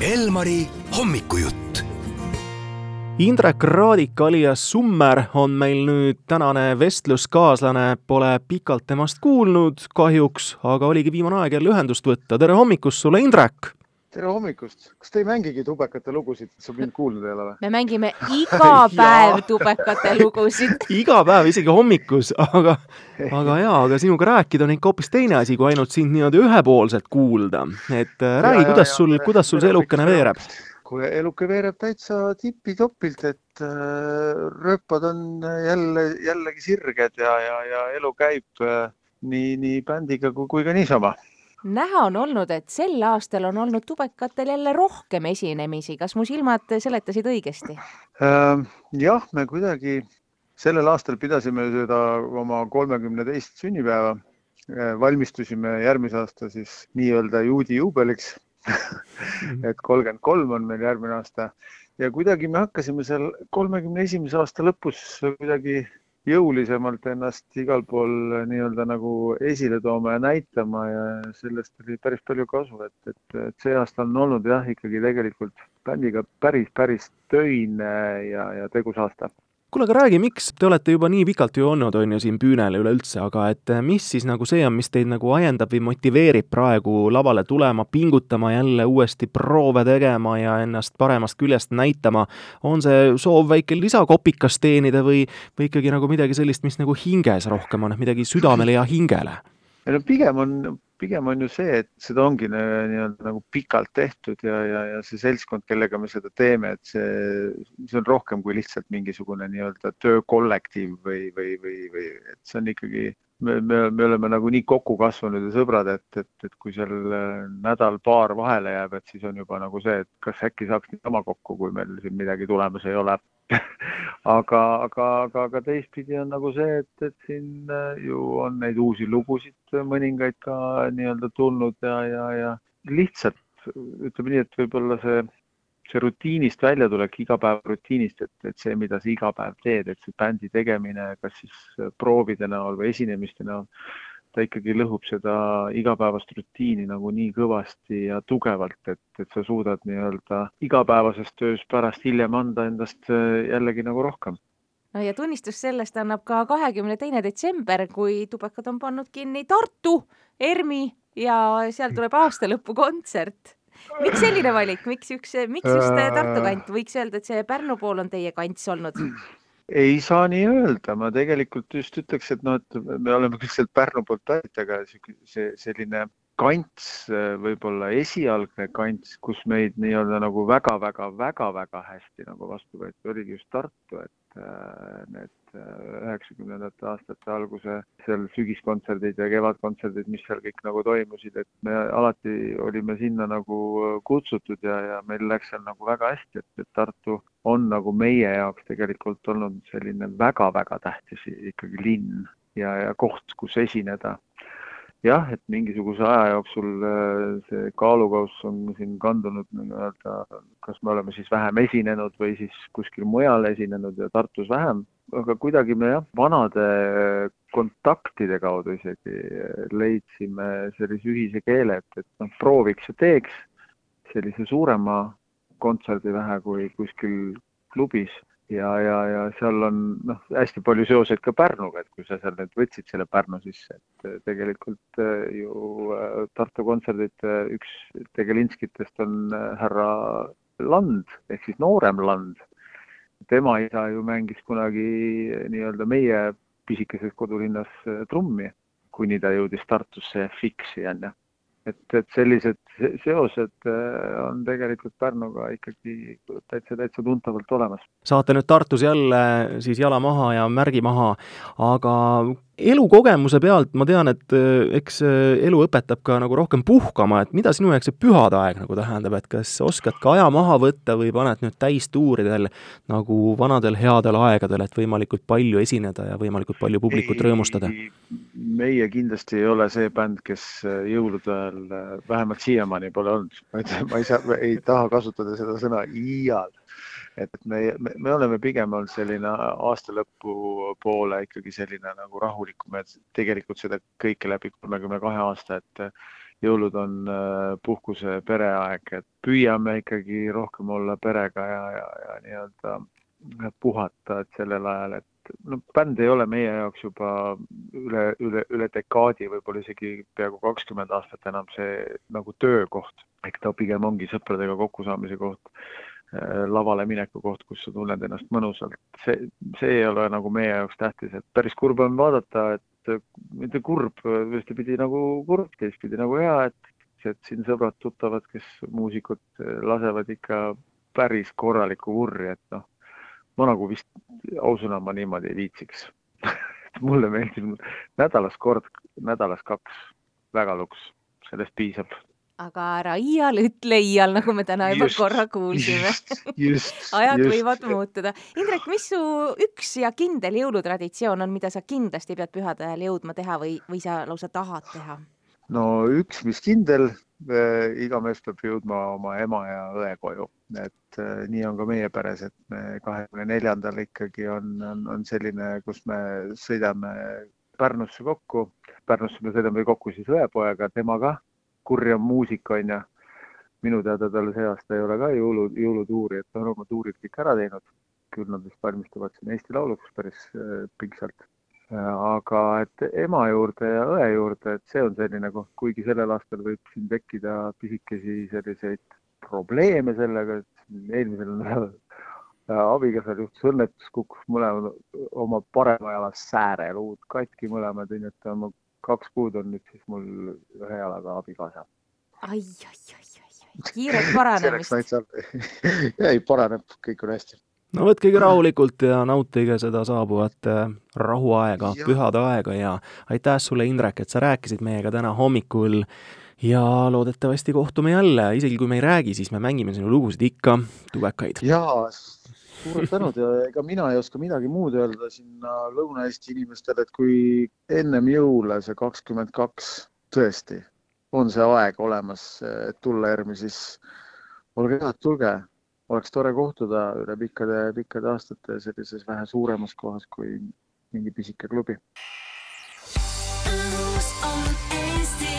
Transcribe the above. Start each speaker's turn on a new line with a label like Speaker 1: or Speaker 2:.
Speaker 1: Elmari hommikujutt.
Speaker 2: Indrek Raadik alias Summer on meil nüüd tänane vestluskaaslane, pole pikalt temast kuulnud kahjuks, aga oligi viimane aeg jälle ühendust võtta. tere hommikust sulle, Indrek!
Speaker 3: Tere hommikust, kas te ei mängigi tubekate lugusid, sa mind kuulnud ei ole või?
Speaker 4: me mängime iga päev tubekate lugusid.
Speaker 2: Iga päev, isegi hommikus, aga, aga jaa, aga sinuga rääkida on ikka hoopis teine asi, kui ainult sind niimoodi ühepoolselt kuulda. et äh, räägi, kuidas sul, kuidas sul see elukene veereb?
Speaker 3: kuule, eluke veereb täitsa tipi-topilt, et äh, rööpad on jälle, jällegi sirged ja, ja, ja elu käib äh, nii, nii bändiga kui, kui ka niisama
Speaker 4: näha on olnud, et sel aastal on olnud tubekatel jälle rohkem esinemisi, kas mu silmad seletasid õigesti?
Speaker 3: Ähm, jah, me kuidagi sellel aastal pidasime seda oma kolmekümne teist sünnipäeva, äh, valmistusime järgmise aasta siis nii-öelda juudi juubeliks. Et kolmkümmend kolm on meil järgmine aasta. Ja kuidagi me hakkasime seal kolmekümne esimese aasta lõpus kuidagi jõulisemalt ennast igal pool nii-öelda nagu esile tooma ja näitama ja sellest oli päris palju kasu, et, et, et see aasta on olnud jah, ikkagi tegelikult bändiga päris, päris töine ja, ja tegus aasta
Speaker 2: kuule, aga räägi, miks te olete juba nii pikalt ju olnud, on ju, siin Püünel üleüldse, aga et eh, mis siis nagu see on, mis teid nagu ajendab või motiveerib praegu lavale tulema, pingutama jälle uuesti proove tegema ja ennast paremast küljest näitama? on see soov väike lisakopikas teenida või, või ikkagi nagu midagi sellist, mis nagu hinges rohkem on, midagi südamele ja hingele?
Speaker 3: no pigem on, pigem on ju see, et seda ongi nii-öelda nagu pikalt tehtud ja, ja, ja see seltskond, kellega me seda teeme, et see, see on rohkem kui lihtsalt mingisugune nii-öelda töökollektiiv või, või, või, või et see on ikkagi, me, me, me oleme nagu nii kokku kasvanud ja sõbrad, et, et, et kui seal nädal-paar vahele jääb, et siis on juba nagu see, et kas äkki saaks niisama kokku, kui meil siin midagi tulemas ei ole aga, aga, aga, aga teistpidi on nagu see, et, et siin äh, ju on neid uusi lugusid mõningaid ka nii-öelda tulnud ja, ja, ja lihtsalt ütleme nii, et võib-olla see, see rutiinist väljatulek, igapäevarutiinist, et, et see, mida sa iga päev teed, et see bändi tegemine, kas siis proovide näol või esinemiste näol ta ikkagi lõhub seda igapäevast rutiini nagu nii kõvasti ja tugevalt, et, et sa suudad nii-öelda igapäevases töös pärast hiljem anda endast äh, jällegi nagu rohkem.
Speaker 4: no ja tunnistus sellest annab ka kahekümne teine detsember, kui tubakad on pannud kinni Tartu ERMi ja seal tuleb aastalõpukontsert miks selline valik, miks üks, miks just Tartu kant, võiks öelda, et see Pärnu pool on teie kants olnud?
Speaker 3: Ei saa nii öelda, ma tegelikult just ütleks, et noh, et me oleme kõik sealt Pärnu poolt pärit, aga see selline kants, võib-olla esialgne kants, kus meid nii-öelda nagu väga-väga-väga-väga hästi nagu vastu võeti, oligi just Tartu, et need üheksakümnendate aastate alguse seal sügiskontserdid ja kevadkontserdid, mis seal kõik nagu toimusid, et me alati olime sinna nagu kutsutud ja, ja meil läks seal nagu väga hästi, et, et Tartu on nagu meie jaoks tegelikult olnud selline väga-väga tähtis ikkagi linn ja, ja koht, kus esineda jah, et mingisuguse aja jooksul äh, see kaalukauss on siin kandunud nii-öelda, kas me oleme siis vähem esinenud või siis kuskil mujal esinenud ja Tartus vähem, aga kuidagi me jah, vanade kontaktide kaudu isegi leidsime sellise ühise keele, et, et noh, prooviks ja teeks sellise suurema kontserdi vähe kui kuskil klubis ja, ja, ja seal on noh, hästi palju seoseid ka Pärnuga, et kui sa seal nüüd võtsid selle Pärnu sisse, et äh, tegelikult äh, ju äh, Tartu kontserdite üks tegelinskitest on härra Land ehk siis noorem Land. tema isa ju mängis kunagi nii-öelda meie pisikeses kodulinnas trummi, kuni ta jõudis Tartusse Fiksi onju et, et sellised seosed äh, on tegelikult Pärnuga ikkagi täitsa, täitsa tuntavalt olemas.
Speaker 2: saate nüüd Tartus jälle siis jala maha ja märgi maha, aga elukogemuse pealt ma tean, et äh, eks äh, elu õpetab ka nagu rohkem puhkama, et mida sinu jaoks see pühade aeg nagu tähendab, et kas oskad ka aja maha võtta või paned nüüd täistuuridel nagu vanadel headel aegadel, et võimalikult palju esineda ja võimalikult palju publikut rõõmustada?
Speaker 3: meie kindlasti ei ole see bänd, kes jõulude ajal, vähemalt siiamaani pole olnud, ei ma ei saa, ei taha kasutada seda sõna iial et me, me, me oleme pigem olnud selline aasta lõpu poole ikkagi selline nagu rahulikum, et tegelikult seda kõike läbi kolmekümne kahe aasta, et jõulud on äh, puhkuse pereaeg, et püüame ikkagi rohkem olla perega ja, ja, ja nii-öelda puhata, et sellel ajal, et no bänd ei ole meie jaoks juba üle, üle, üle dekaadi, võib-olla isegi peaaegu kakskümmend aastat enam see nagu töökoht, ehk ta pigem ongi sõpradega kokkusaamise koht. Äh, lavale mineku koht, kus sa tunned ennast mõnusalt. see, see ei ole nagu meie jaoks tähtis, et päris kurb on vaadata, et mitte kurb, ühtepidi nagu kurb, teistpidi nagu hea, et, et siin sõbrad-tuttavad, kes muusikud lasevad ikka päris korralikku vurri, et noh, ma nagu vist ausõna ma niimoodi ei viitsiks. Mulle meeldib nädalas kord, nädalas kaks, väga luks, sellest piisab
Speaker 4: aga ära iial ütle iial, nagu me täna juba just, korra kuulsime. ajad just. võivad muutuda. Indrek, mis su üks ja kindel jõulutraditsioon on, mida sa kindlasti pead pühade ajal jõudma teha või, või sa lausa tahad teha?
Speaker 3: no üks, mis kindel äh,, iga mees peab jõudma oma ema ja õe koju, et äh, nii on ka meie peres, et me kahekümne neljandal ikkagi on, on, on selline, kus me sõidame Pärnusse kokku. Pärnusse me sõidame kokku siis õepojaga, temaga kurjam muusik on ju. minu teada tal see aasta ei ole ka jõulu, jõulutuuri, et ta on oma tuurid kõik ära teinud. küll nad vist valmistuvad siin Eesti Lauluks päris äh, pingsalt. Äh, aga et ema juurde ja õe juurde, et see on selline koht, kuigi sellel aastal võib siin tekkida pisikesi selliseid probleeme sellega, et eelmisel nädalal äh, abikaasal juhtus õnnetus, kukkus mõlemad oma parema jala sääre, luud katki mõlemad, onju, et ta on kaks kuud on nüüd siis mul ühe jalaga abikaasa.
Speaker 4: ai, ai, ai, ai, kiiret paranemist
Speaker 3: ei, paraneb, kõik on hästi.
Speaker 2: no võtkegi rahulikult ja nautige seda saabuvat äh, rahuaega, pühade aega ja aitäh sulle, Indrek, et sa rääkisid meiega täna hommikul ja loodetavasti kohtume jälle, isegi kui me ei räägi, siis me mängime sinu lugusid ikka, tubekaid.
Speaker 3: jaa, suured tänud ja ega mina ei oska midagi muud öelda sinna Lõuna-Eesti inimestele, et kui ennem jõule see kakskümmend kaks tõesti on see aeg olemas, et tulla ERM-i, siis olge head, tulge, oleks tore kohtuda üle pikkade, pikkade aastate sellises vähe suuremas kohas kui mingi pisike klubi. õhus on Eesti.